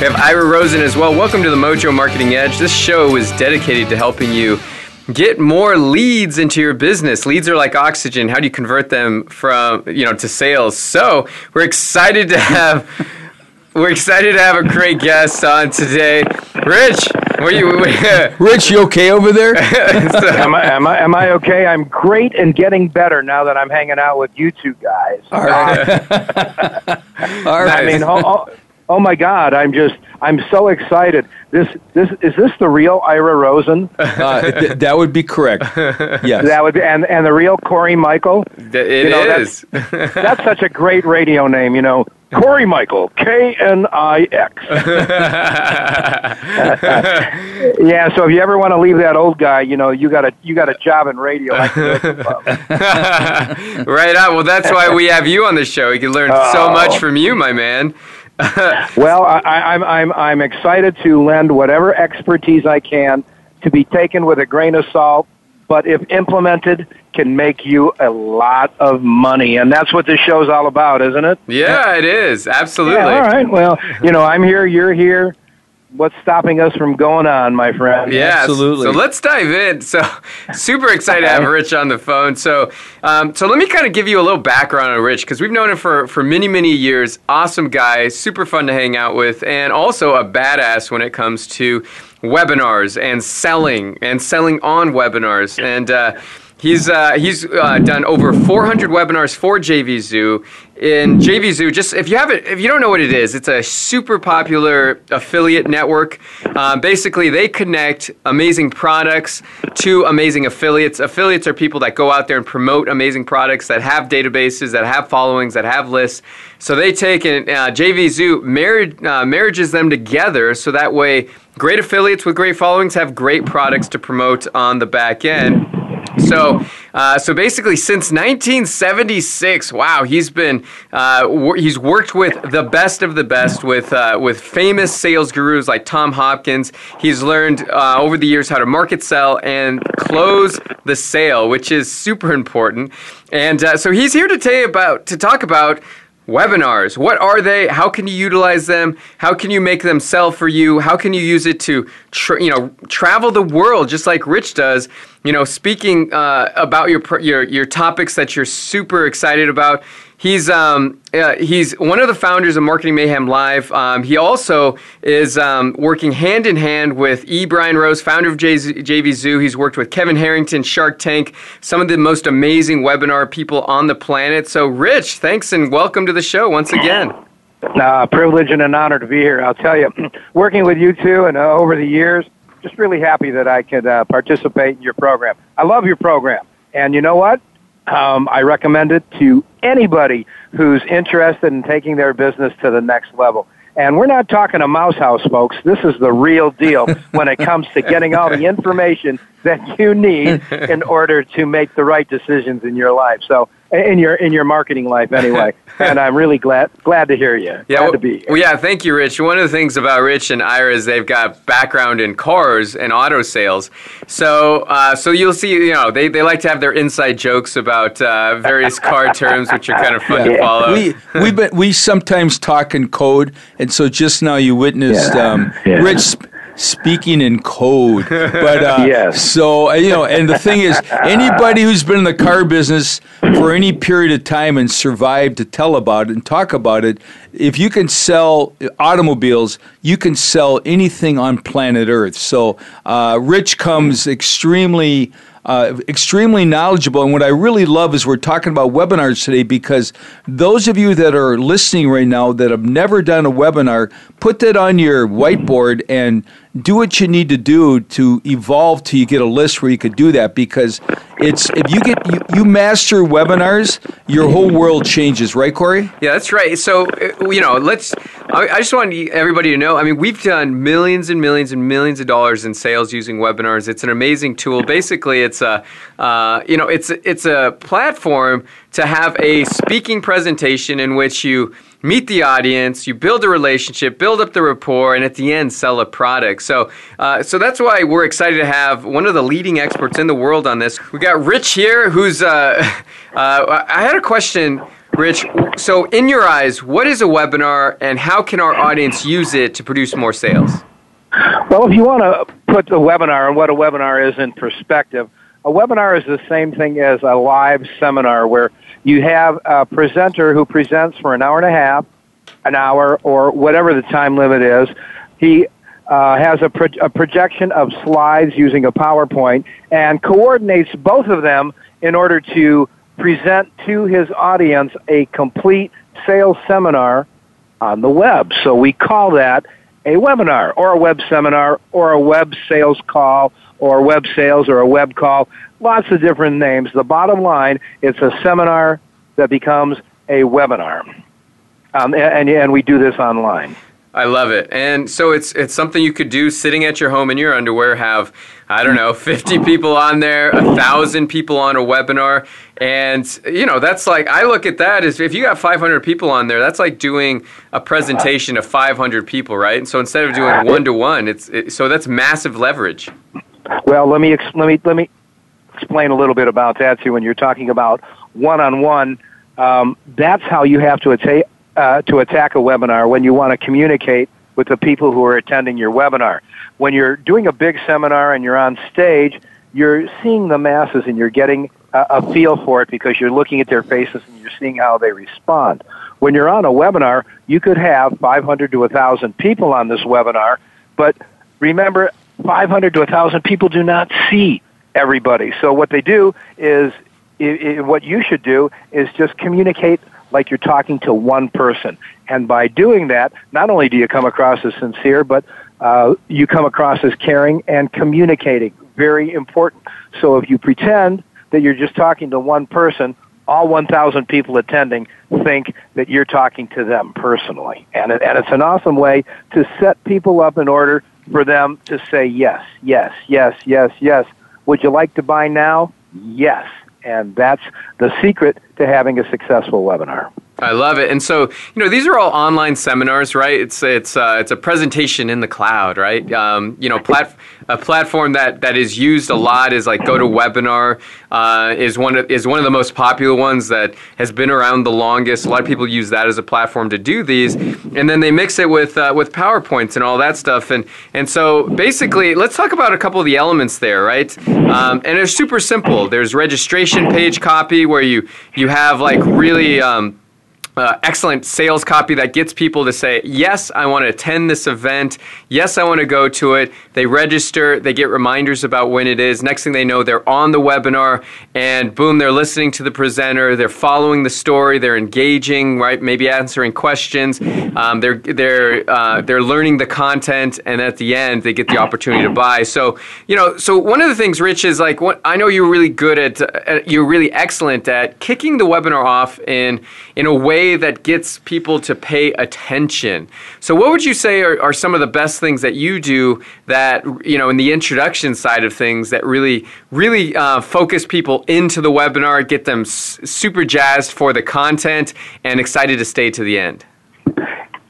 We have Ira Rosen as well. Welcome to the Mojo Marketing Edge. This show is dedicated to helping you get more leads into your business. Leads are like oxygen. How do you convert them from, you know, to sales? So, we're excited to have we're excited to have a great guest on today. Rich, what you Rich, you okay over there? so, am, I, am, I, am I okay? I'm great and getting better now that I'm hanging out with you two guys. All right. All right. I mean, oh, oh, oh my God, I'm just, I'm so excited. This, this, is this the real Ira Rosen? Uh, th- that would be correct. Yes. That would be, and, and the real Corey Michael? It you know, is. That's, that's such a great radio name, you know. Corey Michael, K N I X. Yeah, so if you ever want to leave that old guy, you know, you got a you got a job in radio. I can make it up. right on. Well, that's why we have you on the show. We can learn so Oh. much from you, my man. well, I, I, I'm I'm I'm excited to lend whatever expertise I can to be taken with a grain of salt, but if implemented, can make you a lot of money, and that's what this show's all about, isn't it? Yeah, it is. Absolutely. Yeah, all right. Well, you know, I'm here. You're here. What's stopping us from going on, my friend? Yeah, Absolutely. So let's dive in. So, super excited to have Rich on the phone. So, um, so let me kind of give you a little background on Rich because we've known him for for many many years. Awesome guy, super fun to hang out with, and also a badass when it comes to webinars and selling and selling on webinars. And uh, he's uh, he's uh, done over 400 webinars for JV Zoo. In JVZoo. Just if you haven't, if you don't know what it is, it's a super popular affiliate network. Um, basically, they connect amazing products to amazing affiliates. Affiliates are people that go out there and promote amazing products that have databases, that have followings, that have lists. So they take and uh, JV Zoo married, uh, marriages them together, so that way great affiliates with great followings have great products to promote on the back end. So, uh, so basically, since 1976, wow, he's been uh, he's worked with the best of the best, with uh, with famous sales gurus like Tom Hopkins. He's learned uh, over the years how to market, sell, and close the sale, which is super important. And uh, so he's here to tell about to talk about webinars. What are they? How can you utilize them? How can you make them sell for you? How can you use it to tra- you know travel the world just like rich does? You know speaking uh, about your, your your topics that you're super excited about he's um, uh, he's one of the founders of marketing mayhem live um, he also is um, working hand in hand with e brian rose founder of J- jv zoo he's worked with kevin harrington shark tank some of the most amazing webinar people on the planet so rich thanks and welcome to the show once again Uh, privilege and an honor to be here. I'll tell you, working with you two and uh, over the years, just really happy that I could uh, participate in your program. I love your program, and you know what? Um, I recommend it to anybody who's interested in taking their business to the next level. And we're not talking a mouse house, folks. This is the real deal when it comes to getting all the information that you need in order to make the right decisions in your life. So, in your in your marketing life, anyway. and I'm really glad glad to hear you. glad well, to be here. well, yeah, thank you, Rich. One of the things about Rich and Ira is they've got background in cars and auto sales. So, uh, so you'll see, you know, they, they like to have their inside jokes about uh, various car terms, which are kind of fun to follow. we we been, we sometimes talk in code, and so just now you witnessed Yeah, um, yeah. Rich sp- speaking in code. But uh, Yes. so uh, you know, and the thing is, anybody who's been in the car business for any period of time and survived to tell about it and talk about it, if you can sell automobiles, you can sell anything on planet Earth. So uh, Rich comes extremely. Uh, extremely knowledgeable. And what I really love is we're talking about webinars today because those of you that are listening right now that have never done a webinar, put that on your whiteboard and do what you need to do to evolve till you get a list where you could do that because it's if you get you, you master webinars your whole world changes right corey Yeah, that's right. So, uh, you know, let's. I, I just want everybody to know. I mean, we've done millions and millions and millions of dollars in sales using webinars. It's an amazing tool. Basically, it's a, uh, you know, it's it's a platform to have a speaking presentation in which you meet the audience, you build a relationship, build up the rapport, and at the end sell a product. So, uh, so that's why we're excited to have one of the leading experts in the world on this. We got Rich here, who's. Uh, uh, I had a question. Rich, so in your eyes, what is a webinar and how can our audience use it to produce more sales? Well, if you want to put the webinar and what a webinar is in perspective, a webinar is the same thing as a live seminar where you have a presenter who presents for an hour and a half, an hour, or whatever the time limit is. He uh, has a, pro- a projection of slides using a PowerPoint and coordinates both of them in order to present to his audience a complete sales seminar on the web. So we call that a webinar or a web seminar or a web sales call or web sales or a web call. Lots of different names. The bottom line, it's a seminar that becomes a webinar. Um, and, and we do this online. I love it. And so it's it's something you could do sitting at your home in your underwear, have I don't know, 50 people on there, a thousand people on a webinar. And you know, that's like I look at that as if you got 500 people on there, that's like doing a presentation of 500 people, right? And so instead of doing one to one, it's it, so that's massive leverage. Well, let me ex- let me let me explain a little bit about that too. When you're talking about one-on-one, um, that's how you have to atta- uh, to attack a webinar when you want to communicate with the people who are attending your webinar. When you're doing a big seminar and you're on stage, you're seeing the masses and you're getting a, a feel for it because you're looking at their faces and you're seeing how they respond. When you're on a webinar, you could have 500 to 1,000 people on this webinar, but remember, 500 to 1,000 people do not see everybody. So what they do is, i i what you should do is just communicate like you're talking to one person. And by doing that, not only do you come across as sincere, but uh, you come across as caring and communicating. Very important. So if you pretend that you're just talking to one person, all 1,000 people attending think that you're talking to them personally. And, it, and it's an awesome way to set people up in order for them to say yes, yes, yes, yes, yes. Would you like to buy now? Yes. And that's the secret to having a successful webinar. I love it. And so, you know, these are all online seminars, right? It's it's uh, it's a presentation in the cloud, right? Um, you know, plat- a platform that, that is used a lot is like GoToWebinar uh, is one of, is one of the most popular ones that has been around the longest. A lot of people use that as a platform to do these, and then they mix it with uh, with PowerPoints and all that stuff. And and so basically, let's talk about a couple of the elements there, right? Um, and it's super simple. There's registration page copy where you you have like really um, uh, excellent sales copy that gets people to say, Yes, I want to attend this event. Yes, I want to go to it. They register, they get reminders about when it is. Next thing they know, they're on the webinar, and boom, they're listening to the presenter. They're following the story. They're engaging, right? Maybe answering questions. Um, they're they're uh, they're learning the content, and at the end, they get the opportunity to buy. So you know, so one of the things, Rich, is like what I know you're really good at. Uh, you're really excellent at kicking the webinar off in in a way that gets people to pay attention. So, what would you say are, are, some of the best things that you do that, you know, in the introduction side of things that really, really uh, focus people into the webinar, get them s- super jazzed for the content and excited to stay to the end?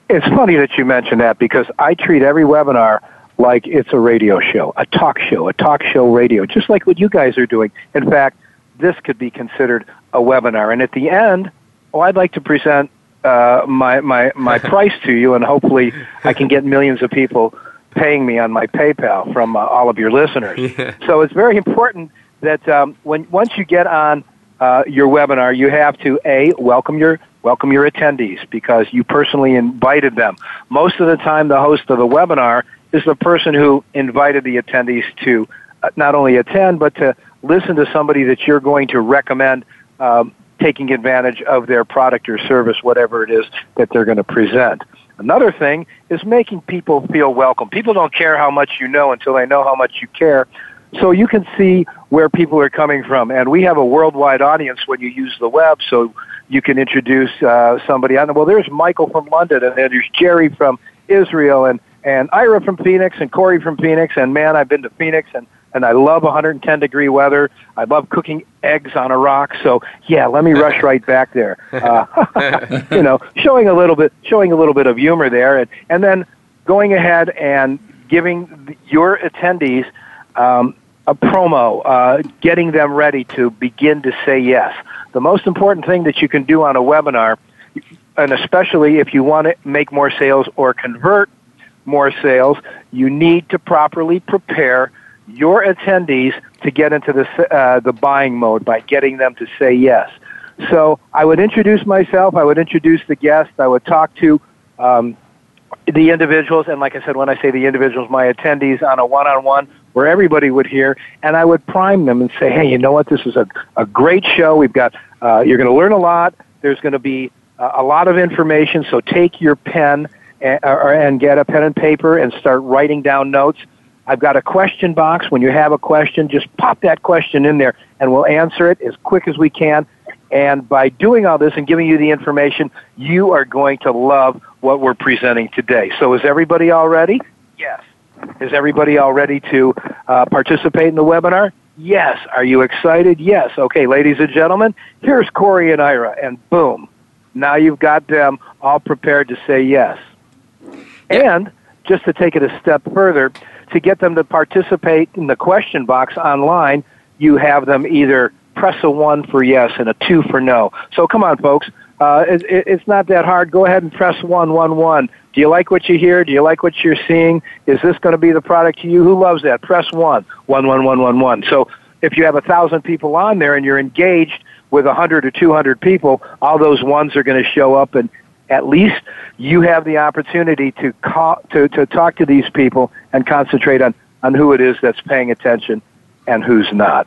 It's funny that you mentioned that because I treat every webinar like it's a radio show, a talk show, a talk show radio, just like what you guys are doing. In fact, this could be considered a webinar. And at the end, oh, I'd like to present uh, my my my price to you, and hopefully I can get millions of people paying me on my PayPal from uh, all of your listeners. Yeah. So it's very important that um, when once you get on uh, your webinar, you have to a welcome your welcome your attendees because you personally invited them. Most of the time, the host of the webinar is the person who invited the attendees to uh, not only attend but to listen to somebody that you're going to recommend um, taking advantage of their product or service, whatever it is that they're going to present. Another thing is making people feel welcome. People don't care how much you know until they know how much you care. So you can see where people are coming from. And we have a worldwide audience when you use the web, so you can introduce uh, somebody. Know, well, there's Michael from London, and there's Jerry from Israel, and, and Ira from Phoenix, and Corey from Phoenix. And man, I've been to Phoenix, and and I love 110 degree weather. I love cooking eggs on a rock. So yeah, let me rush right back there. Uh, you know, showing a little bit, showing a little bit of humor there, and and then going ahead and giving your attendees um, a promo, uh, getting them ready to begin to say yes. The most important thing that you can do on a webinar, and especially if you want to make more sales or convert more sales, you need to properly prepare your attendees to get into the, uh, the buying mode by getting them to say yes. So I would introduce myself, I would introduce the guest, I would talk to um, the individuals, and like I said, when I say the individuals, my attendees on a one-on-one where everybody would hear, and I would prime them and say, hey, you know what, this is a, a great show. We've got, uh, you're going to learn a lot. There's going to be uh, a lot of information, so take your pen and, or, and get a pen and paper and start writing down notes. I've got a question box. When you have a question, just pop that question in there and we'll answer it as quick as we can. And by doing all this and giving you the information, you are going to love what we're presenting today. So is everybody all ready? Yes. Is everybody all ready to uh, participate in the webinar? Yes. Are you excited? Yes. Okay, ladies and gentlemen, here's Corey and Ira, and boom. Now you've got them all prepared to say yes. And just to take it a step further, to get them to participate in the question box online, you have them either press a one for yes and a two for no. So come on, folks. Uh, it, it, it's not that hard. Go ahead and press one, one, one. Do you like what you hear? Do you like what you're seeing? Is this going to be the product to you? Who loves that? Press one, one, one, one, one, one. So if you have a thousand people on there and you're engaged with a hundred or two hundred people, all those ones are going to show up and at least you have the opportunity to call, to, to talk to these people and concentrate on, on who it is that's paying attention and who's not.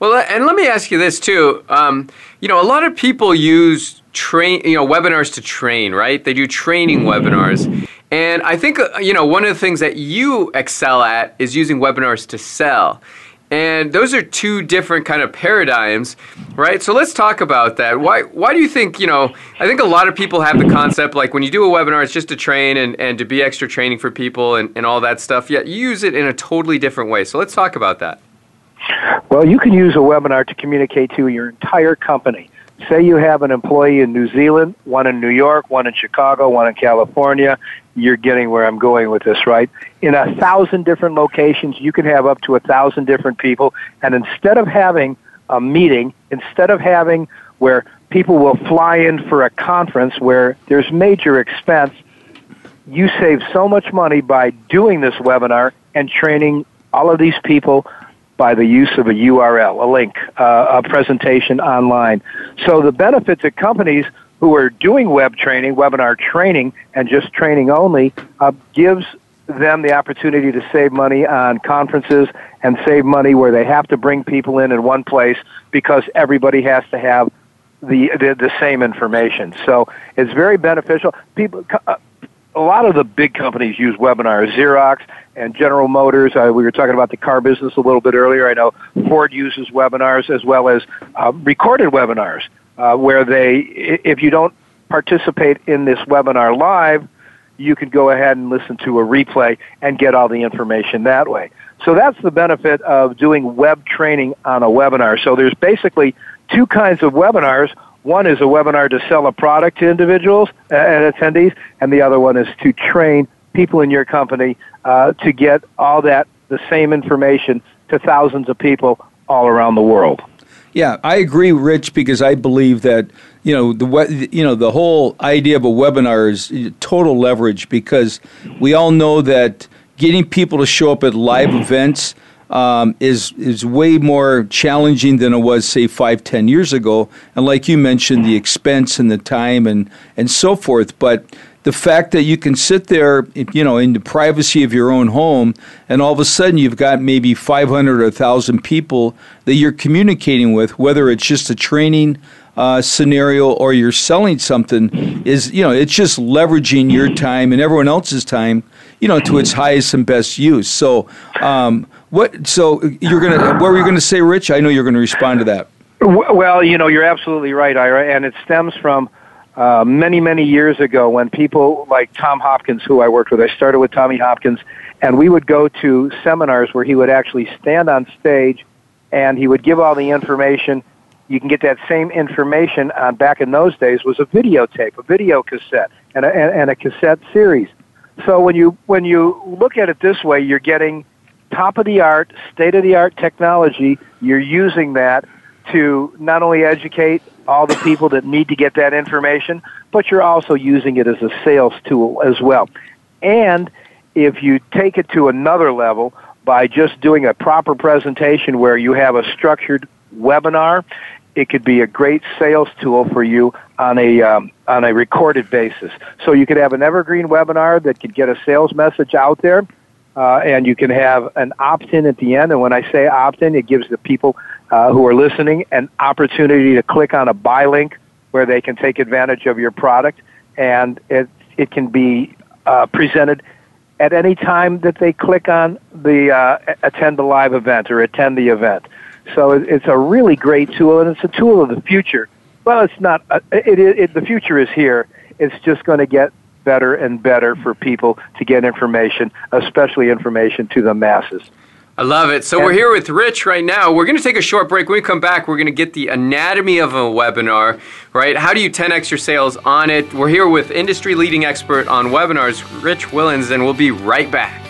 Well, and let me ask you this too. Um, you know, a lot of people use train, you know, webinars to train, right? They do training webinars. And I think, uh, you know, one of the things that you excel at is using webinars to sell. And those are two different kind of paradigms, right? So let's talk about that. Why why do you think, you know, I think a lot of people have the concept like when you do a webinar, it's just to train and, and to be extra training for people and, and all that stuff. Yet you use it in a totally different way. So let's talk about that. Well, you can use a webinar to communicate to your entire company. Say you have an employee in New Zealand, one in New York, one in Chicago, one in California. You're getting where I'm going with this, right? In a thousand different locations, you can have up to a thousand different people. And instead of having a meeting, instead of having where people will fly in for a conference where there's major expense, you save so much money by doing this webinar and training all of these people by the use of a URL, a link, uh, a presentation online. So the benefit to companies who are doing web training, webinar training, and just training only, uh, gives them the opportunity to save money on conferences and save money where they have to bring people in in one place because everybody has to have the the, the same information. So it's very beneficial. People. A lot of the big companies use webinars. Xerox and General Motors. Uh, we were talking about the car business a little bit earlier. I know Ford uses webinars as well as uh, recorded webinars, uh, where they, if you don't participate in this webinar live, you can go ahead and listen to a replay and get all the information that way. So that's the benefit of doing web training on a webinar. So there's basically two kinds of webinars. One is a webinar to sell a product to individuals uh, and attendees, and the other one is to train people in your company uh, to get all that, the same information to thousands of people all around the world. Yeah, I agree, Rich, because I believe that you know the you know the whole idea of a webinar is total leverage because we all know that getting people to show up at live events um, is is way more challenging than it was, say, five, ten years ago. And like you mentioned, the expense and the time and and so forth. But the fact that you can sit there, you know, in the privacy of your own home, and all of a sudden you've got maybe 500 or 1,000 people that you're communicating with, whether it's just a training uh, scenario or you're selling something, is, you know, it's just leveraging your time and everyone else's time, you know, to its highest and best use. So, um, what? So you're gonna, what were you going to say, Rich? I know you're going to respond to that. Well, you know, you're absolutely right, Ira, and it stems from uh, many, many years ago when people like Tom Hopkins, who I worked with, I started with Tommy Hopkins, and we would go to seminars where he would actually stand on stage and he would give all the information. You can get that same information on back in those days was a videotape, a video cassette, and a, and a cassette series. So when you when you look at it this way, you're getting top of the art, state of the art technology. You're using that to not only educate all the people that need to get that information, but you're also using it as a sales tool as well. And if you take it to another level by just doing a proper presentation where you have a structured webinar, it could be a great sales tool for you on a um, on a recorded basis. So you could have an evergreen webinar that could get a sales message out there, uh, and you can have an opt-in at the end. And when I say opt-in, it gives the people uh, who are listening an opportunity to click on a buy link where they can take advantage of your product, and it it can be uh, presented at any time that they click on the uh, attend the live event or attend the event. So it, it's a really great tool, and it's a tool of the future. Well, it's not. Uh, it, it, it, the future is here. It's just going to get better and better for people to get information, especially information to the masses. I love it. So we're here with Rich right now. We're going to take a short break. When we come back, we're going to get the anatomy of a webinar, right? How do you 10x your sales on it? We're here with industry leading expert on webinars, Rich Willens, and we'll be right back.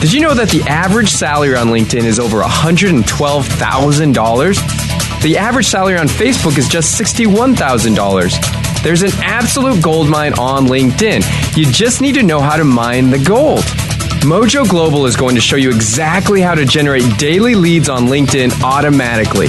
Did you know that the average salary on LinkedIn is over $112,000? The average salary on Facebook is just $61,000. There's an absolute gold mine on LinkedIn. You just need to know how to mine the gold. Mojo Global is going to show you exactly how to generate daily leads on LinkedIn automatically.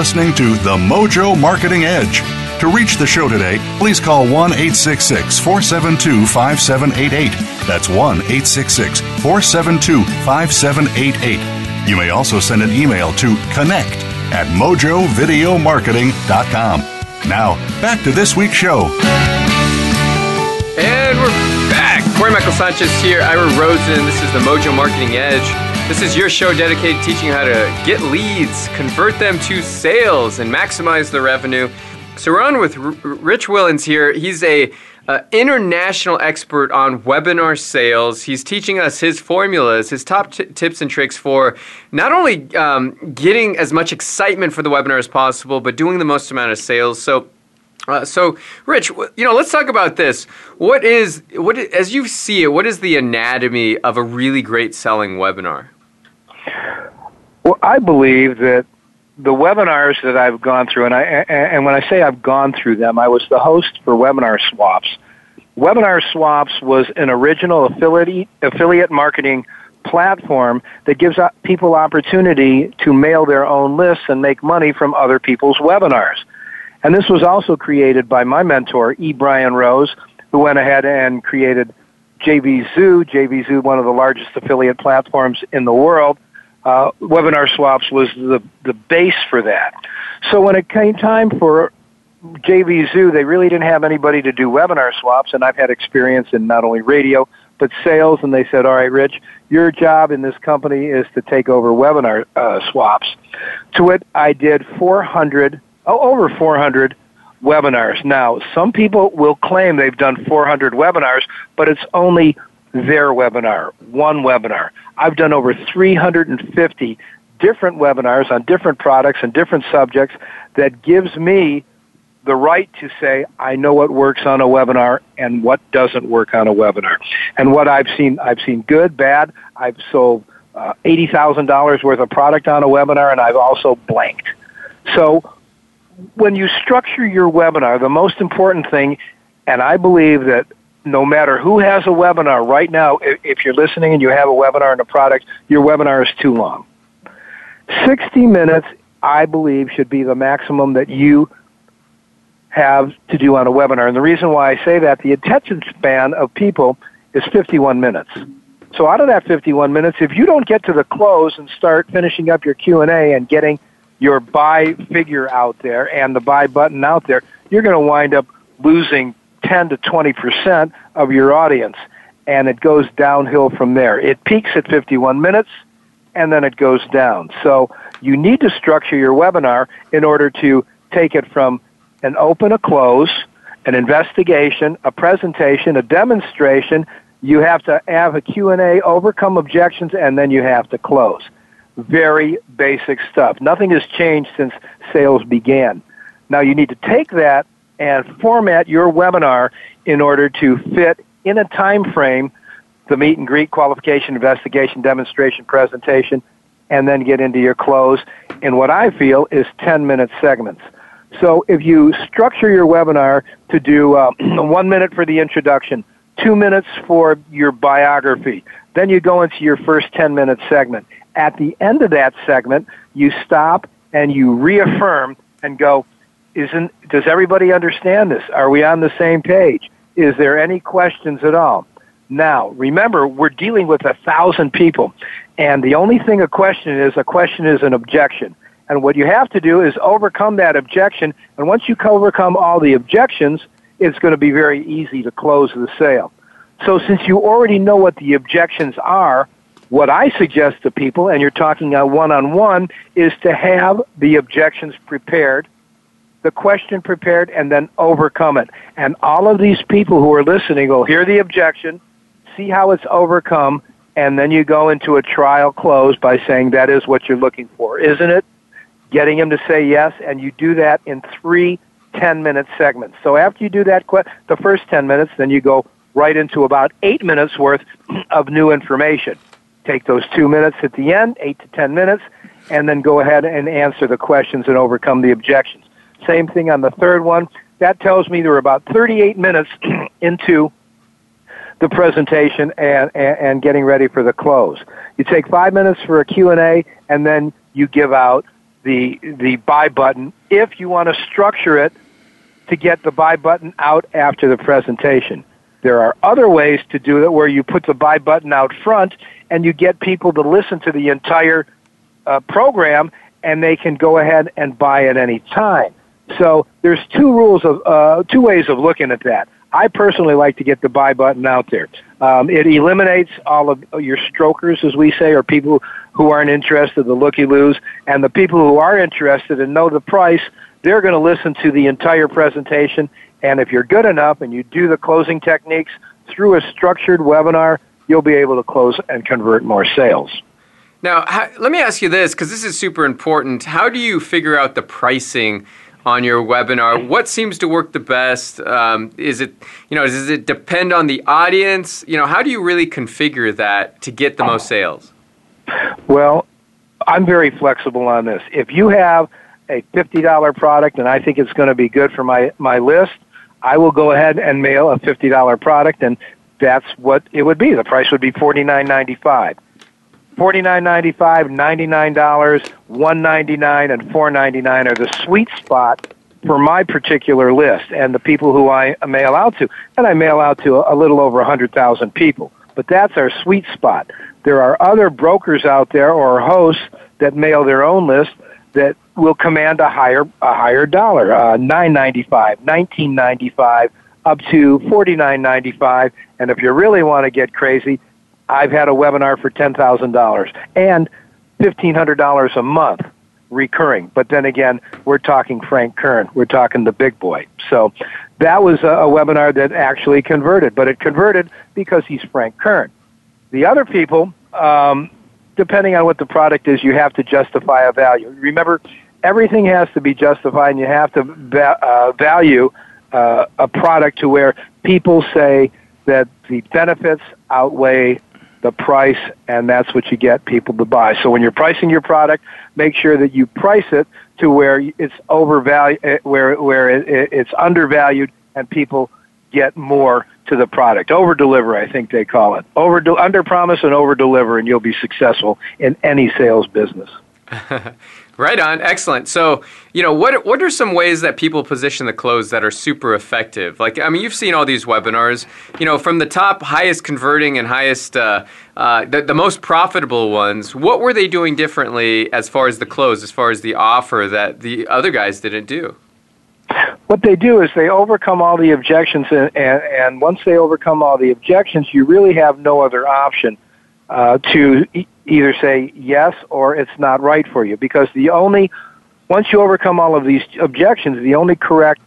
listening to The Mojo Marketing Edge. To reach the show today, please call 1 866 472 5788. That's 1 866 472 5788. You may also send an email to connect at mojovideomarketing.com. Now, back to this week's show. And we're back. Corey Michael Sanchez here, Ira Rosen. This is the Mojo Marketing Edge. This is your show dedicated to teaching you how to get leads, convert them to sales, and maximize the revenue. So we're on with R- Rich Willens here. He's a uh, international expert on webinar sales. He's teaching us his formulas, his top t- tips and tricks for not only um, getting as much excitement for the webinar as possible, but doing the most amount of sales. So. Uh, so, Rich, you know, let's talk about this. What is what as you see it? What is the anatomy of a really great selling webinar? Well, I believe that the webinars that I've gone through, and I and when I say I've gone through them, I was the host for Webinar Swaps. Webinar Swaps was an original affiliate affiliate marketing platform that gives people opportunity to mail their own lists and make money from other people's webinars. And this was also created by my mentor, E. Brian Rose, who went ahead and created JVZoo. JVZoo, one of the largest affiliate platforms in the world. Uh, webinar swaps was the, the base for that. So when it came time for JVZoo, they really didn't have anybody to do webinar swaps, and I've had experience in not only radio, but sales, and they said, all right, Rich, your job in this company is to take over webinar uh, swaps. To it, I did 400 oh, over 400 webinars. Now, some people will claim they've done 400 webinars, but it's only their webinar, one webinar. I've done over 350 different webinars on different products and different subjects that gives me the right to say I know what works on a webinar and what doesn't work on a webinar. And what I've seen, I've seen good, bad. I've sold uh, $80,000 worth of product on a webinar and I've also blanked. So when you structure your webinar, the most important thing, and I believe that no matter who has a webinar right now, if you're listening and you have a webinar and a product, your webinar is too long. 60 minutes, I believe, should be the maximum that you have to do on a webinar. And the reason why I say that, the attention span of people is 51 minutes. So out of that 51 minutes, if you don't get to the close and start finishing up your Q&A and getting your buy figure out there and the buy button out there, you're going to wind up losing 10 to 20 percent of your audience, and it goes downhill from there. It peaks at 51 minutes, and then it goes down. So you need to structure your webinar in order to take it from an open, a close, an investigation, a presentation, a demonstration. You have to have a Q&A, overcome objections, and then you have to close very basic stuff. Nothing has changed since sales began. Now you need to take that and format your webinar in order to fit in a time frame the meet and greet qualification investigation demonstration presentation and then get into your close in what I feel is 10 minute segments. So if you structure your webinar to do uh, one minute for the introduction, two minutes for your biography, then you go into your first 10 minute segment at the end of that segment, you stop and you reaffirm and go, isn't, does everybody understand this? Are we on the same page? Is there any questions at all? Now, remember, we're dealing with a thousand people, and the only thing a question is, a question is an objection. And what you have to do is overcome that objection, and once you overcome all the objections, it's going to be very easy to close the sale. So since you already know what the objections are, what I suggest to people, and you're talking one on one, is to have the objections prepared, the question prepared, and then overcome it. And all of these people who are listening will hear the objection, see how it's overcome, and then you go into a trial close by saying that is what you're looking for, isn't it? Getting them to say yes, and you do that in three 10 minute segments. So after you do that, the first 10 minutes, then you go right into about eight minutes worth of new information. Take those two minutes at the end, eight to ten minutes, and then go ahead and answer the questions and overcome the objections. Same thing on the third one. that tells me they're about 38 minutes into the presentation and, and, and getting ready for the close. You take five minutes for a Q&A and then you give out the, the buy button if you want to structure it to get the buy button out after the presentation. There are other ways to do it where you put the buy button out front and you get people to listen to the entire uh, program and they can go ahead and buy at any time. So there's two rules of uh, two ways of looking at that. I personally like to get the buy button out there. Um, it eliminates all of your strokers, as we say, or people who aren't interested, the looky loos, and the people who are interested and know the price, they're going to listen to the entire presentation. And if you're good enough and you do the closing techniques through a structured webinar, you'll be able to close and convert more sales. Now, how, let me ask you this because this is super important. How do you figure out the pricing on your webinar? What seems to work the best? Um, is it, you know, does it depend on the audience? You know, how do you really configure that to get the most sales? Well, I'm very flexible on this. If you have a $50 product and I think it's going to be good for my, my list, I will go ahead and mail a $50 product and that's what it would be. The price would be $49.95. $49.95, $99, 199, and 499 are the sweet spot for my particular list and the people who I mail out to. And I mail out to a little over 100,000 people. But that's our sweet spot. There are other brokers out there or hosts that mail their own list that will command a higher a higher dollar, uh, nine ninety five, nineteen ninety five, up to forty nine ninety five. And if you really want to get crazy, I've had a webinar for $10,000 and $1,500 a month recurring. But then again, we're talking Frank Kern. We're talking the big boy. So that was a, a webinar that actually converted, but it converted because he's Frank Kern. The other people, um, depending on what the product is, you have to justify a value. Remember, everything has to be justified, and you have to va- uh, value uh, a product to where people say that the benefits outweigh the price, and that's what you get people to buy. So when you're pricing your product, make sure that you price it to where it's overvalued, eh, where where it, it's undervalued, and people get more to the product. Over deliver, I think they call it. Over under promise and over deliver, and you'll be successful in any sales business. Right on, excellent. So, you know, what what are some ways that people position the close that are super effective? Like, I mean, you've seen all these webinars. You know, from the top, highest converting and highest, uh, uh, the, the most profitable ones. What were they doing differently as far as the close, as far as the offer that the other guys didn't do? What they do is they overcome all the objections, and, and, and once they overcome all the objections, you really have no other option uh, to either say yes or it's not right for you. Because the only, once you overcome all of these objections, the only correct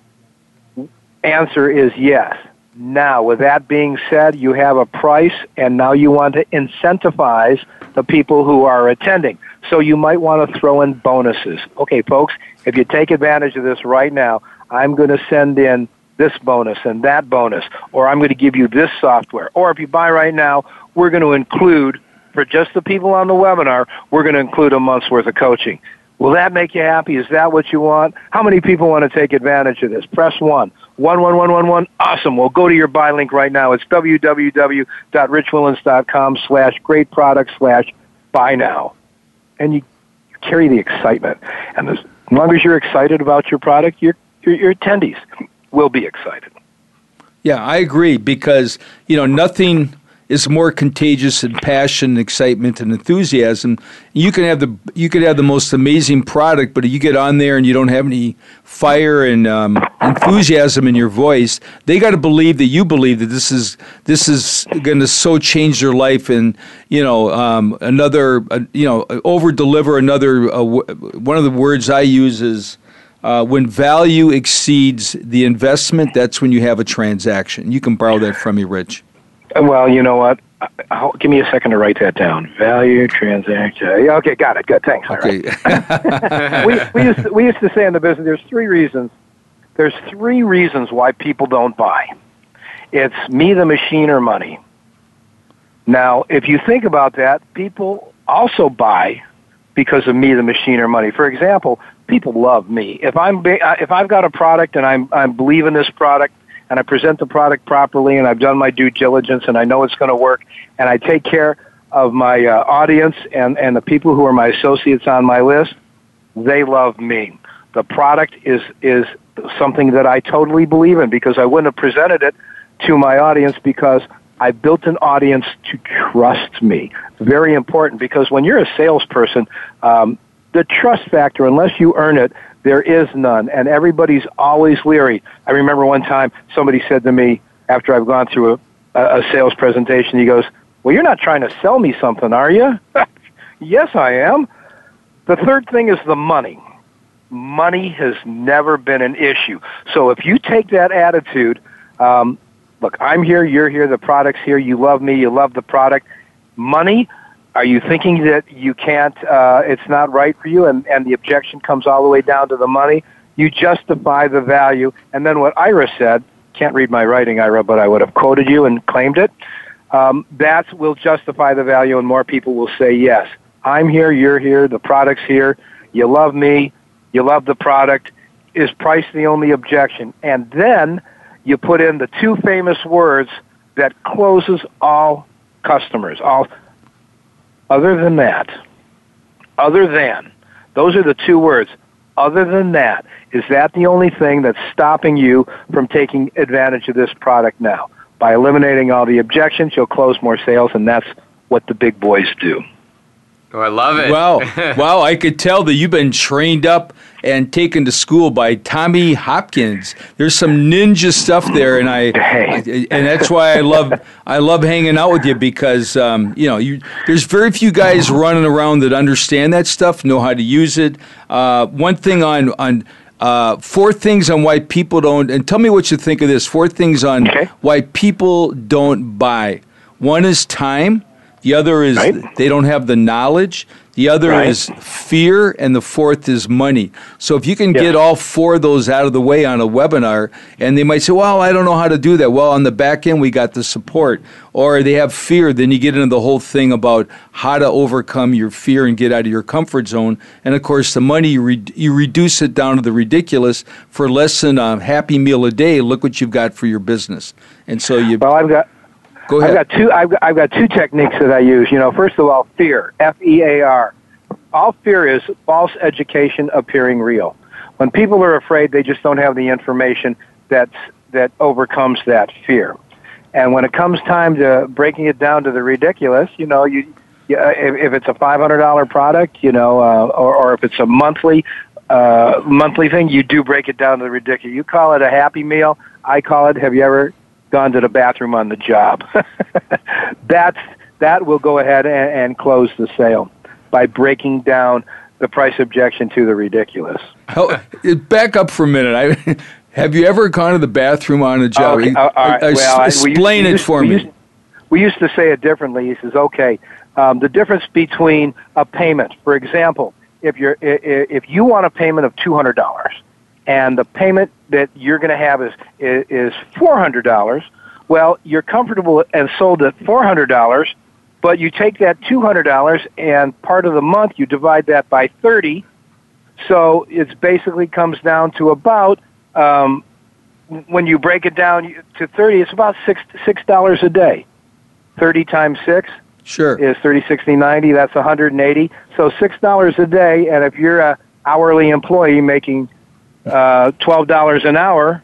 answer is yes. Now, with that being said, you have a price and now you want to incentivize the people who are attending. So you might want to throw in bonuses. Okay, folks, if you take advantage of this right now, I'm going to send in this bonus and that bonus, or I'm going to give you this software. Or if you buy right now, we're going to include, for just the people on the webinar, we're going to include a month's worth of coaching. Will that make you happy? Is that what you want? How many people want to take advantage of this? Press one. One, one, one, one, one. Awesome. Well, go to your buy link right now. It's www.richwillens.com slash great product slash buy now. And you carry the excitement. And as long as you're excited about your product, your, your, your attendees will be excited. Yeah, I agree because, you know, nothing is more contagious than passion, and excitement, and enthusiasm. You can have the you could have the most amazing product, but if you get on there and you don't have any fire and um, enthusiasm in your voice, they got to believe that you believe that this is this is going to so change their life and you know um, another uh, you know over deliver another uh, one of the words I use is. Uh, when value exceeds the investment, that's when you have a transaction. You can borrow that from me, Rich. Well, you know what? I'll, give me a second to write that down. Value transaction. Yeah, okay, got it. Good. Thanks. Okay. Right. we, we, used to, we used to say in the business, there's three reasons. There's three reasons why people don't buy. It's me, the machine, or money. Now, if you think about that, people also buy because of me, the machine, or money. For example, people love me. If I'm if I've got a product and I'm I believe in this product and I present the product properly and I've done my due diligence and I know it's going to work and I take care of my uh, audience and and the people who are my associates on my list, they love me. The product is is something that I totally believe in because I wouldn't have presented it to my audience because I built an audience to trust me. Very important because when you're a salesperson, um, the trust factor, unless you earn it, there is none, and everybody's always leery. I remember one time somebody said to me after I've gone through a, a sales presentation, he goes, "Well, you're not trying to sell me something, are you?" yes, I am. The third thing is the money. Money has never been an issue. So if you take that attitude, um, look, I'm here, you're here, the product's here, you love me, you love the product. Money, are you thinking that you can't, uh, it's not right for you and, and the objection comes all the way down to the money? You justify the value. And then what Ira said, can't read my writing, Ira, but I would have quoted you and claimed it. Um, that will justify the value and more people will say yes. I'm here, you're here, the product's here, you love me, you love the product. Is price the only objection? And then you put in the two famous words that closes all customers. All other than that, other than those are the two words. Other than that, is that the only thing that's stopping you from taking advantage of this product now? By eliminating all the objections, you'll close more sales, and that's what the big boys do. Oh, I love it. Wow. wow. I could tell that you've been trained up and taken to school by Tommy Hopkins. There's some ninja stuff there, and I, I and that's why I love I love hanging out with you because um, you know you there's very few guys running around that understand that stuff, know how to use it. Uh, one thing on on uh, four things on why people don't, and tell me what you think of this. Four things on okay. why people don't buy. One is time. The other is right. they don't have the knowledge. The other right. is fear, and the fourth is money. So if you can yes. get all four of those out of the way on a webinar, and they might say, "Well, I don't know how to do that." Well, on the back end, we got the support. Or they have fear, then you get into the whole thing about how to overcome your fear and get out of your comfort zone. And of course, the money you, re- you reduce it down to the ridiculous for less than a happy meal a day. Look what you've got for your business. And so you. Well, I've got Go ahead. I've got two. I've got, I've got two techniques that I use. You know, first of all, fear. F E A R. All fear is false education appearing real. When people are afraid, they just don't have the information that that overcomes that fear. And when it comes time to breaking it down to the ridiculous, you know, you, you uh, if, if it's a five hundred dollar product, you know, uh, or, or if it's a monthly uh, monthly thing, you do break it down to the ridiculous. You call it a happy meal. I call it. Have you ever gone to the bathroom on the job. That's that will go ahead and, and close the sale by breaking down the price objection to the ridiculous. Oh, back up for a minute. I, have you ever gone to the bathroom on a job? Okay, uh, well, explain used, it for we me. Used, we used to say it differently. He says, "Okay, um, the difference between a payment, for example, if you're if you want a payment of two hundred dollars." And the payment that you're going to have is is four hundred dollars. Well, you're comfortable and sold at four hundred dollars, but you take that two hundred dollars and part of the month you divide that by thirty, so it basically comes down to about um, when you break it down to thirty, it's about six six dollars a day. Thirty times six. Sure. Is thirty, sixty, ninety. That's 180. So $6 a day, and if you're a hourly employee making uh, twelve dollars an hour,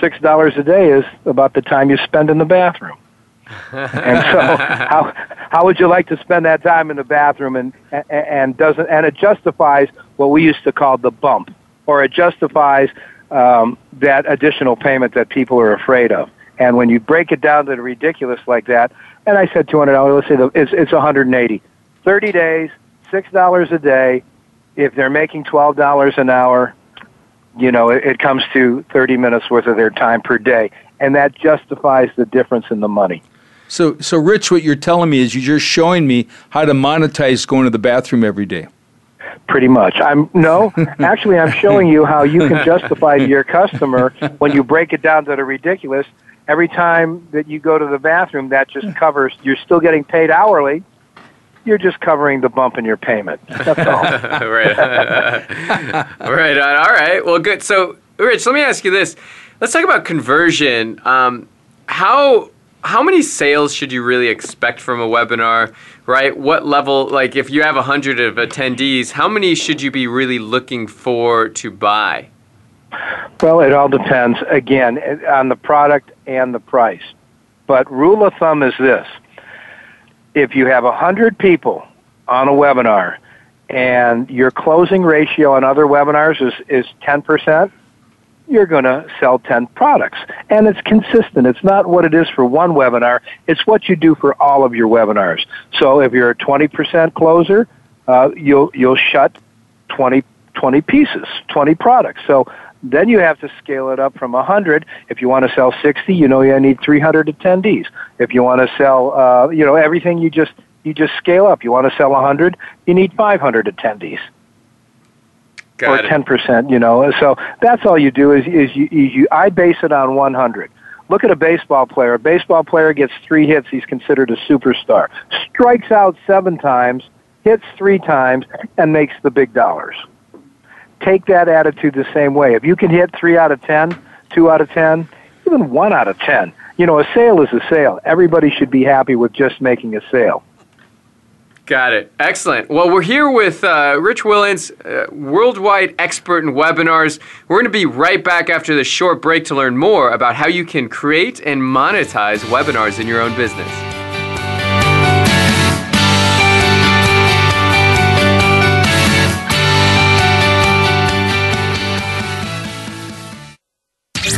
six dollars a day is about the time you spend in the bathroom. and so, how how would you like to spend that time in the bathroom? And and doesn't and it justifies what we used to call the bump, or it justifies um, that additional payment that people are afraid of. And when you break it down to the ridiculous like that, and I said two hundred dollars, let's say the, it's it's one hundred and eighty. Thirty days, six dollars a day. If they're making twelve dollars an hour, you know, it, it comes to 30 minutes worth of their time per day, and that justifies the difference in the money. So, so Rich, what you're telling me is you're just showing me how to monetize going to the bathroom every day. Pretty much. I'm no, actually, I'm showing you how you can justify to your customer when you break it down to the ridiculous. Every time that you go to the bathroom, that just covers. You're still getting paid hourly, you're just covering the bump in your payment. That's all. right. right on. All right. Well, good. So, Rich, let me ask you this. Let's talk about conversion. Um, how how many sales should you really expect from a webinar? Right. What level? Like, if you have a hundred of attendees, how many should you be really looking for to buy? Well, it all depends again on the product and the price. But rule of thumb is this if you have 100 people on a webinar and your closing ratio on other webinars is, is 10%, you're going to sell 10 products. And it's consistent. It's not what it is for one webinar, it's what you do for all of your webinars. So if you're a 20% closer, uh, you'll, you'll shut 20, 20 pieces, 20 products. So then you have to scale it up from 100. If you want to sell 60, you know you need 300 attendees. If you want to sell, uh, you know, everything you just you just scale up. You want to sell 100, you need 500 attendees. Got or 10%, you know. So that's all you do is, is you, you, I base it on 100. Look at a baseball player. A baseball player gets three hits. He's considered a superstar. Strikes out seven times, hits three times, and makes the big dollars take that attitude the same way. If you can hit three out of ten, two out of ten, even one out of ten, you know, a sale is a sale. Everybody should be happy with just making a sale. Got it. Excellent. Well, we're here with uh, Rich Wilens, uh, worldwide expert in webinars. We're going to be right back after this short break to learn more about how you can create and monetize webinars in your own business.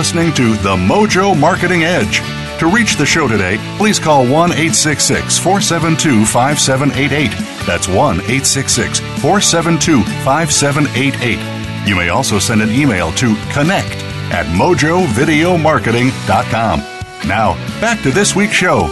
listening to The Mojo Marketing Edge. To reach the show today, please call 1 866 472 5788. That's 1 866 472 5788. You may also send an email to connect at mojovideomarketing.com. Now, back to this week's show.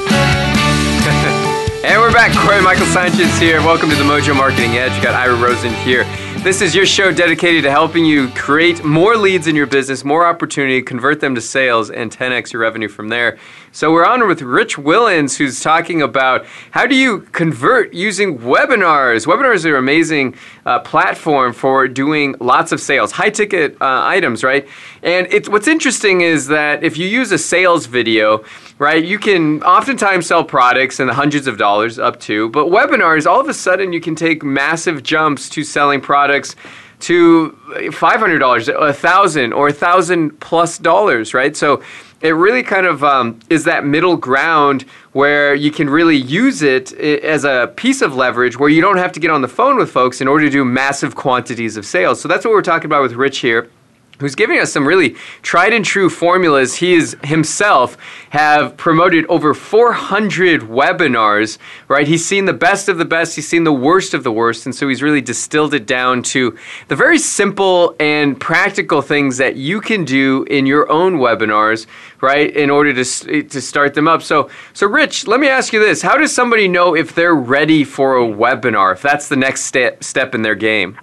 and we're back. Corey Michael Sanchez here. Welcome to the Mojo Marketing Edge. You got Ira Rosen here. This is your show dedicated to helping you create more leads in your business, more opportunity, convert them to sales, and 10x your revenue from there. So we're on with Rich Wilens, who's talking about how do you convert using webinars. Webinars are an amazing uh, platform for doing lots of sales, high ticket uh, items, right? And it's what's interesting is that if you use a sales video, right, you can oftentimes sell products in the hundreds of dollars up to, but webinars, all of a sudden, you can take massive jumps to selling products to $500, a thousand or a thousand plus dollars, right? So it really kind of um, is that middle ground where you can really use it as a piece of leverage where you don't have to get on the phone with folks in order to do massive quantities of sales. So that's what we're talking about with Rich here who's giving us some really tried and true formulas. He is himself have promoted over 400 webinars, right? He's seen the best of the best, he's seen the worst of the worst, and so he's really distilled it down to the very simple and practical things that you can do in your own webinars, right? In order to to start them up. So, so Rich, let me ask you this. How does somebody know if they're ready for a webinar, if that's the next step step in their game?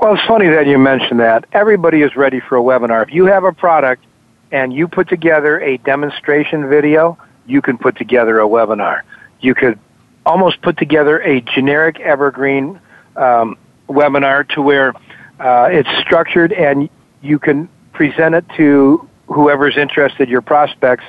Well, it's funny that you mentioned that. Everybody is ready for a webinar. If you have a product and you put together a demonstration video, you can put together a webinar. You could almost put together a generic evergreen um, webinar to where uh, it's structured and you can present it to whoever's interested, your prospects,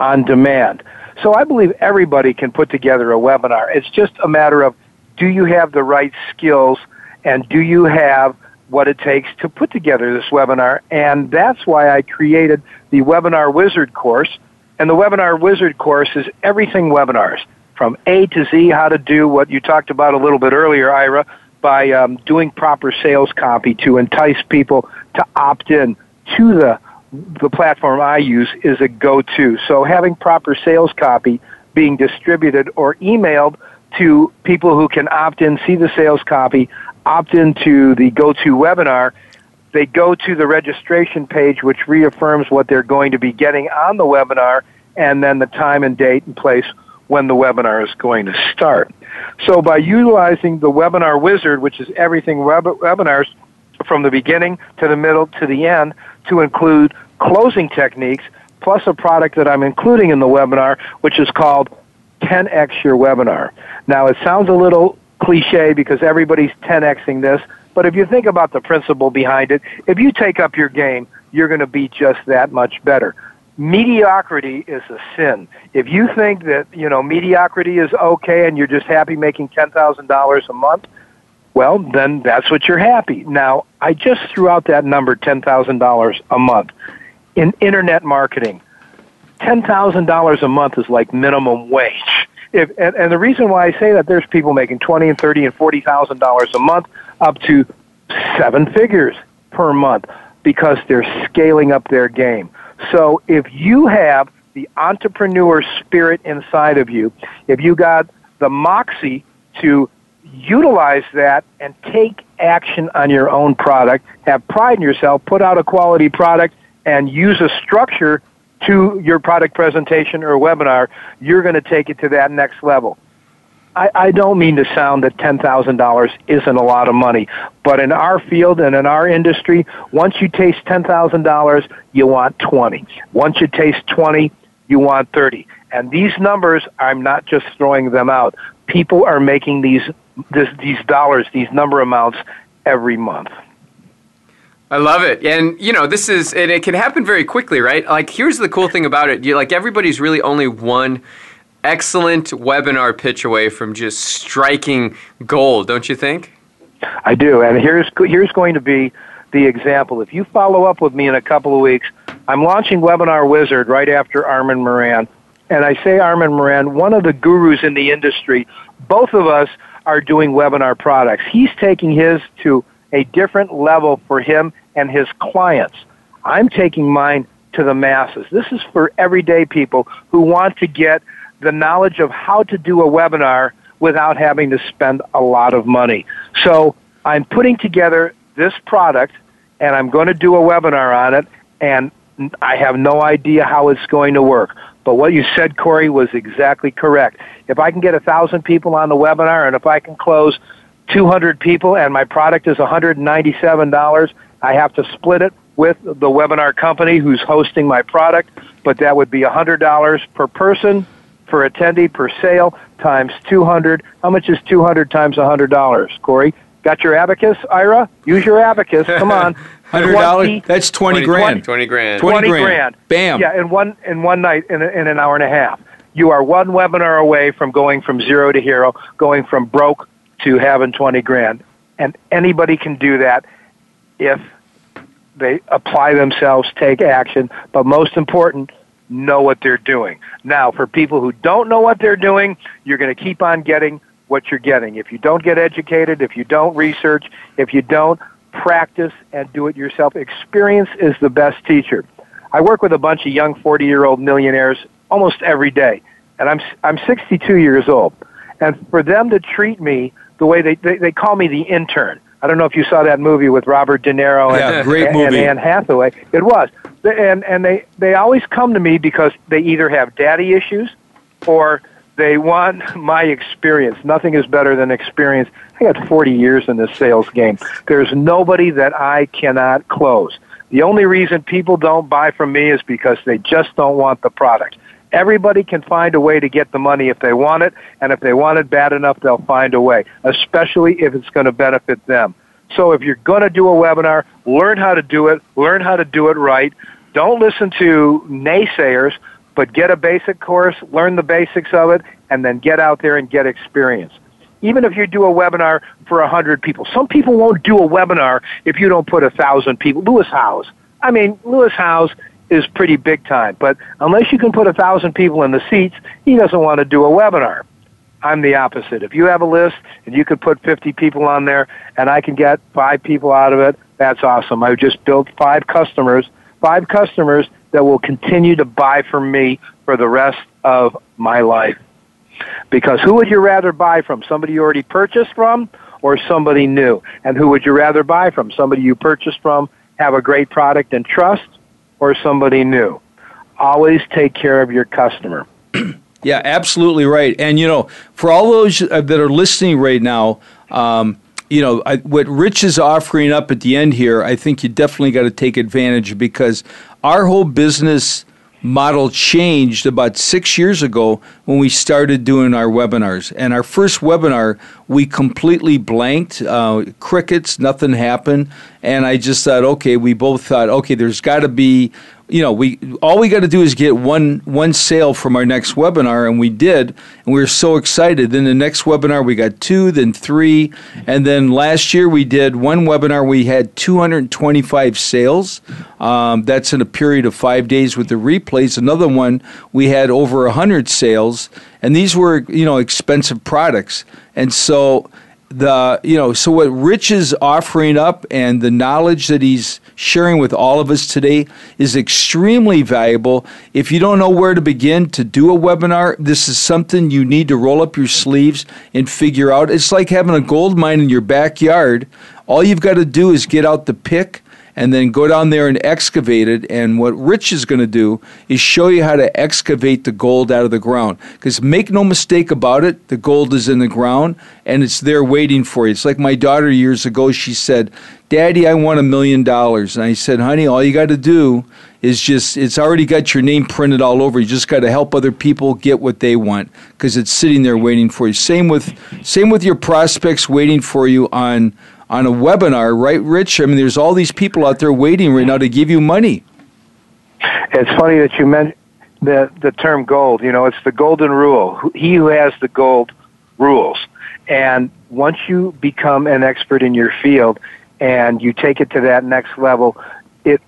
on demand. So I believe everybody can put together a webinar. It's just a matter of do you have the right skills – and do you have what it takes to put together this webinar? And that's why I created the Webinar Wizard course. And the Webinar Wizard course is everything webinars from A to Z, how to do what you talked about a little bit earlier, Ira, by um, doing proper sales copy to entice people to opt in to the the platform I use is a go-to. So having proper sales copy being distributed or emailed to people who can opt in, see the sales copy, opt into the GoToWebinar, they go to the registration page, which reaffirms what they're going to be getting on the webinar, and then the time and date and place when the webinar is going to start. So by utilizing the webinar wizard, which is everything web- webinars from the beginning to the middle to the end, to include closing techniques, plus a product that I'm including in the webinar, which is called 10x your webinar. Now it sounds a little cliche because everybody's 10xing this, but if you think about the principle behind it, if you take up your game, you're going to be just that much better. Mediocrity is a sin. If you think that, you know, mediocrity is okay and you're just happy making $10,000 a month, well, then that's what you're happy. Now, I just threw out that number, $10,000 a month. In internet marketing, $10,000 a month is like minimum wage if and, and the reason why I say that there's people making twenty and thirty and forty thousand dollars a month up to seven figures per month because they're scaling up their game. So if you have the entrepreneur spirit inside of you, if you got the moxie to utilize that and take action on your own product, have pride in yourself, put out a quality product, and use a structure to your product presentation or webinar, you're going to take it to that next level. I, I don't mean to sound that $10,000 isn't a lot of money, but in our field and in our industry, once you taste $10,000, you want 20. Once you taste 20, you want 30. And these numbers, I'm not just throwing them out. People are making these, this, these dollars, these number amounts every month. I love it. And you know, this is and it can happen very quickly, right? Like here's the cool thing about it. You like everybody's really only one excellent webinar pitch away from just striking gold, don't you think? I do. And here's here's going to be the example. If you follow up with me in a couple of weeks, I'm launching Webinar Wizard right after Armand Morin. And I say Armand Morin, one of the gurus in the industry. Both of us are doing webinar products. He's taking his to a different level for him and his clients. I'm taking mine to the masses. This is for everyday people who want to get the knowledge of how to do a webinar without having to spend a lot of money. So I'm putting together this product and I'm going to do a webinar on it and I have no idea how it's going to work. But what you said, Corey, was exactly correct. If I can get a thousand people on the webinar and if I can close 200 people and my product is $197, I have to split it with the webinar company who's hosting my product, but that would be $100 per person for attendee per sale times 200. How much is 200 times $100, Corey? Got your abacus, Ira? Use your abacus. Come on. Hundred dollars. That's twenty, 20 grand. 20 grand. 20 grand. Bam. Yeah, in one in one night in, a, in an hour and a half. You are one webinar away from going from zero to hero, going from broke to having twenty grand, and anybody can do that if they apply themselves, take action, but most important, know what they're doing. Now, for people who don't know what they're doing, you're going to keep on getting what you're getting. If you don't get educated, if you don't research, if you don't practice and do it yourself, experience is the best teacher. I work with a bunch of young 40 year old millionaires almost every day, and I'm, I'm 62 years old. And for them to treat me the way they, they, they call me the intern. I don't know if you saw that movie with Robert De Niro and, Yeah, great and, movie. and Anne Hathaway. It was. And, and they, they always come to me because they either have daddy issues or they want my experience. Nothing is better than experience. I got 40 years in this sales game. There's nobody that I cannot close. The only reason people don't buy from me is because they just don't want the product. Everybody can find a way to get the money if they want it, and if they want it bad enough, they'll find a way, especially if it's going to benefit them. So if you're going to do a webinar, learn how to do it, learn how to do it right. Don't listen to naysayers, but get a basic course, learn the basics of it, and then get out there and get experience. Even if you do a webinar for a hundred people, some people won't do a webinar if you don't put a thousand people. Lewis Howes. I mean, Lewis Howes is pretty big time, but unless you can put a thousand people in the seats, he doesn't want to do a webinar. I'm the opposite. If you have a list and you could put 50 people on there and I can get five people out of it, that's awesome. I've just built five customers, five customers that will continue to buy from me for the rest of my life. Because who would you rather buy from? Somebody you already purchased from or somebody new? And who would you rather buy from? Somebody you purchased from, have a great product and trust, or somebody new? Always take care of your customer. Yeah, absolutely right. And you know, for all those uh, that are listening right now, um, you know, I, what Rich is offering up at the end here, I think you definitely got to take advantage because our whole business model changed about six years ago when we started doing our webinars. And our first webinar, we completely blanked, uh, crickets, nothing happened. And I just thought, okay, we both thought, okay, there's got to be you know, we all we got to do is get one one sale from our next webinar, and we did, and we were so excited. Then the next webinar we got two, then three, and then last year we did one webinar. We had 225 sales. Um, that's in a period of five days with the replays. Another one we had over 100 sales, and these were you know expensive products, and so the you know so what rich is offering up and the knowledge that he's sharing with all of us today is extremely valuable. If you don't know where to begin to do a webinar this is something you need to roll up your sleeves and figure out. It's like having a gold mine in your backyard. All you've got to do is get out the pick and then go down there and excavate it. And what Rich is going to do is show you how to excavate the gold out of the ground. Because make no mistake about it, the gold is in the ground and it's there waiting for you. It's like my daughter years ago, she said, Daddy, I want a million dollars. And I said, honey, all you got to do is just, it's already got your name printed all over. You just got to help other people get what they want because it's sitting there waiting for you. Same with, same with your prospects waiting for you on, on a webinar, right, Rich? I mean, there's all these people out there waiting right now to give you money. It's funny that you mentioned the the term gold. You know, it's the golden rule. He who has the gold rules. And once you become an expert in your field and you take it to that next level, it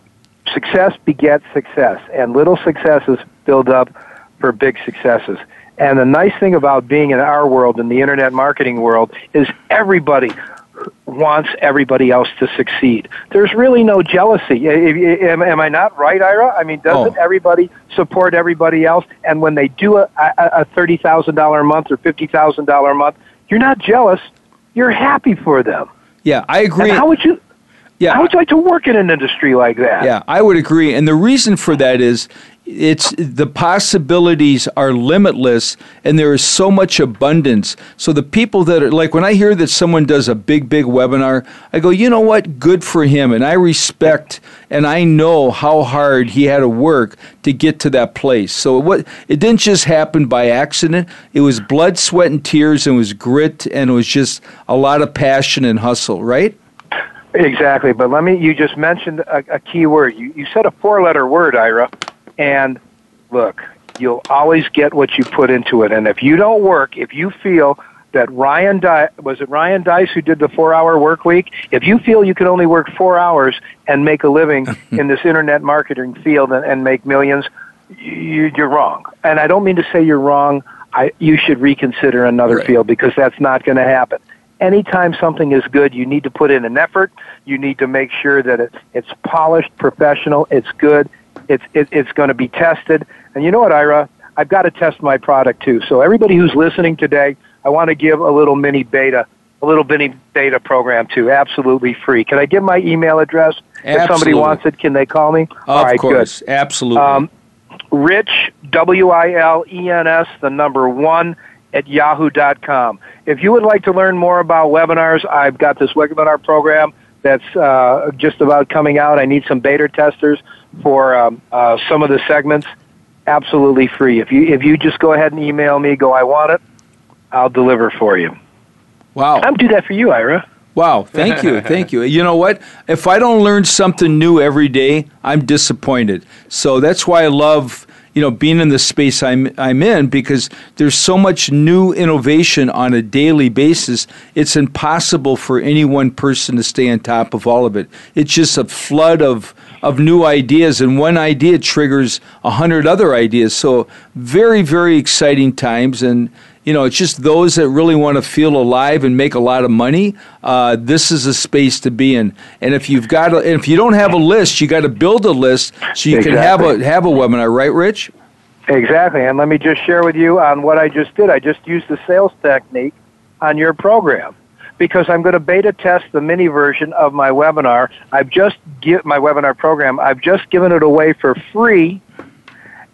success begets success, and little successes build up for big successes. And the nice thing about being in our world, in the internet marketing world, is everybody wants everybody else to succeed. There's really no jealousy. Am, am I not right, Ira? I mean, doesn't Oh. everybody support everybody else? And when they do a, a, a thirty thousand dollar a month or fifty thousand dollar a month, you're not jealous. You're happy for them. Yeah, I agree. And how would you? yeah, How would you like to work in an industry like that? Yeah, I would agree. And the reason for that is it's the possibilities are limitless and there is so much abundance. So the people that are like when i hear that someone does a big big webinar i go you know what? Good for him. And i respect and i know how hard he had to work to get to that place. So what it didn't just happen by accident. It was blood sweat and tears and it was grit and it was just a lot of passion and hustle right? Exactly, but let me. You just mentioned a, a key word. You, you said a four-letter word, Ira, and look, you'll always get what you put into it. And if you don't work, if you feel that Ryan Di- was it Ryan Deiss who did the four-hour work week? If you feel you can only work four hours and make a living in this internet marketing field and, and make millions, you, you're wrong. And I don't mean to say you're wrong. I, you should reconsider another Right. field because that's not going to happen anytime something is good, you need to put in an effort. You need to make sure that it, it's polished, professional, it's good, it's, it, it's going to be tested. And you know what, Ira? I've got to test my product too. So everybody who's listening today, I want to give a little mini beta, a little mini beta program too, absolutely free. Can I give my email address? If somebody wants it, can they call me? All of right, course absolutely Um, Rich, W I L E N S, the number one at yahoo.com. If you would like to learn more about webinars, I've got this webinar program that's uh, just about coming out. I need some beta testers for um, uh, some of the segments. Absolutely free. If you if you just go ahead and email me, go I want it, I'll deliver for you. wow I'll do that for you, Ira. Wow, thank you, thank you. You know what? If I don't learn something new every day, I'm disappointed. So that's why I love, you know, being in the space I'm I'm in because there's so much new innovation on a daily basis. It's impossible for any one person to stay on top of all of it. It's just a flood of of new ideas and one idea triggers a hundred other ideas. So very, very exciting times and you know, it's just those that really want to feel alive and make a lot of money. Uh, this is a space to be in. And if you've got, a, and if you don't have a list, you got to build a list so you can have a have a webinar, right, Rich? Exactly. And let me just share with you on what I just did. I just used the sales technique on your program because I'm going to beta test the mini version of my webinar. I've just give my webinar program. I've just given it away for free.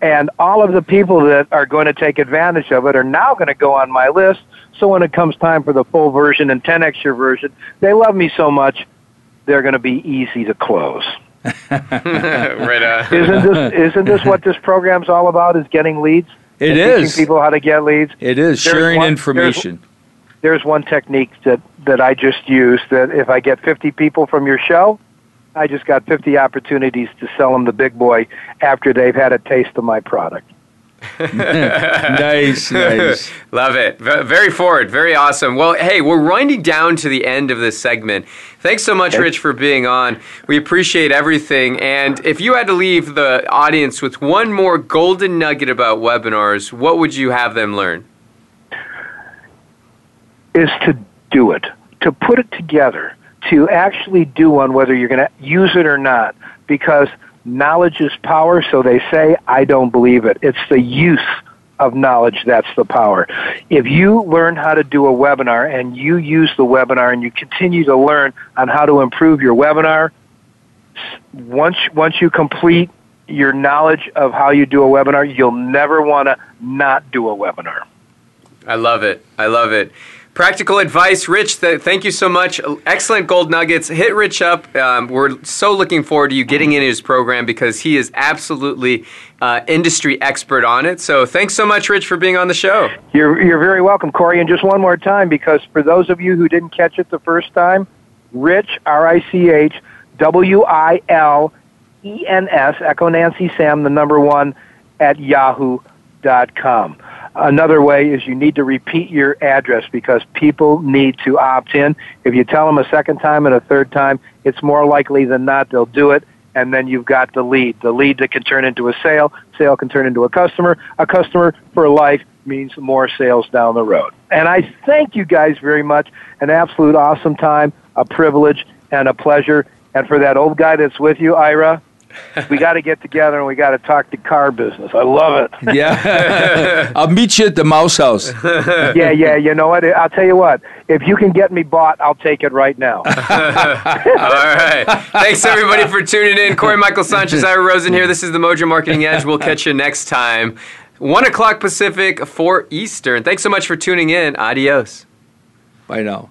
And all of the people that are going to take advantage of it are now going to go on my list. So when it comes time for the full version and 10x year version, they love me so much, they're going to be easy to close. right on. Isn't this, isn't this what this program's all about, is getting leads? It is. and. Teaching people how to get leads. It is There's sharing one- information. There's one technique that, that I just use that if I get 50 people from your show, I just got 50 opportunities to sell them the big boy after they've had a taste of my product. nice, nice. Love it. V- very forward. Very awesome. Well, hey, we're winding down to the end of this segment. Thanks so much, Rich, for being on. We appreciate everything. And if you had to leave the audience with one more golden nugget about webinars, what would you have them learn? Is to do it, to put it together, to actually do one whether you're going to use it or not. Because knowledge is power, so they say, I don't believe it. It's the use of knowledge that's the power. If you learn how to do a webinar and you use the webinar and you continue to learn on how to improve your webinar, once once you complete your knowledge of how you do a webinar, you'll never want to not do a webinar. I love it. I love it. Practical advice, Rich. Th- thank you so much. Excellent gold nuggets. Hit Rich up. Um, we're so looking forward to you getting in his program because he is absolutely uh, industry expert on it. So thanks so much, Rich, for being on the show. You're, you're very welcome, Corey. And just one more time, because for those of you who didn't catch it the first time, Rich, R I C H, W I L E N S, Echo Nancy Sam, the number one, at yahoo.com. Another way is you need to repeat your address because people need to opt in. If you tell them a second time and a third time, it's more likely than not they'll do it and then you've got the lead. The lead that can turn into a sale, sale can turn into a customer, a customer for life means more sales down the road. And I thank you guys very much. An absolute awesome time, a privilege, and a pleasure. And for that old guy that's with you, Ira, we got to get together and we got to talk the car business. I love it. Yeah. I'll meet you at the Mouse House. yeah, yeah. You know what? I'll tell you what. If you can get me bought, I'll take it right now. All right. Thanks, everybody, for tuning in. Corey Michael Sanchez, Ira Rosen here. This is the Mojo Marketing Edge. We'll catch you next time. 1 o'clock Pacific, 4 Eastern. Thanks so much for tuning in. Adios. Bye now.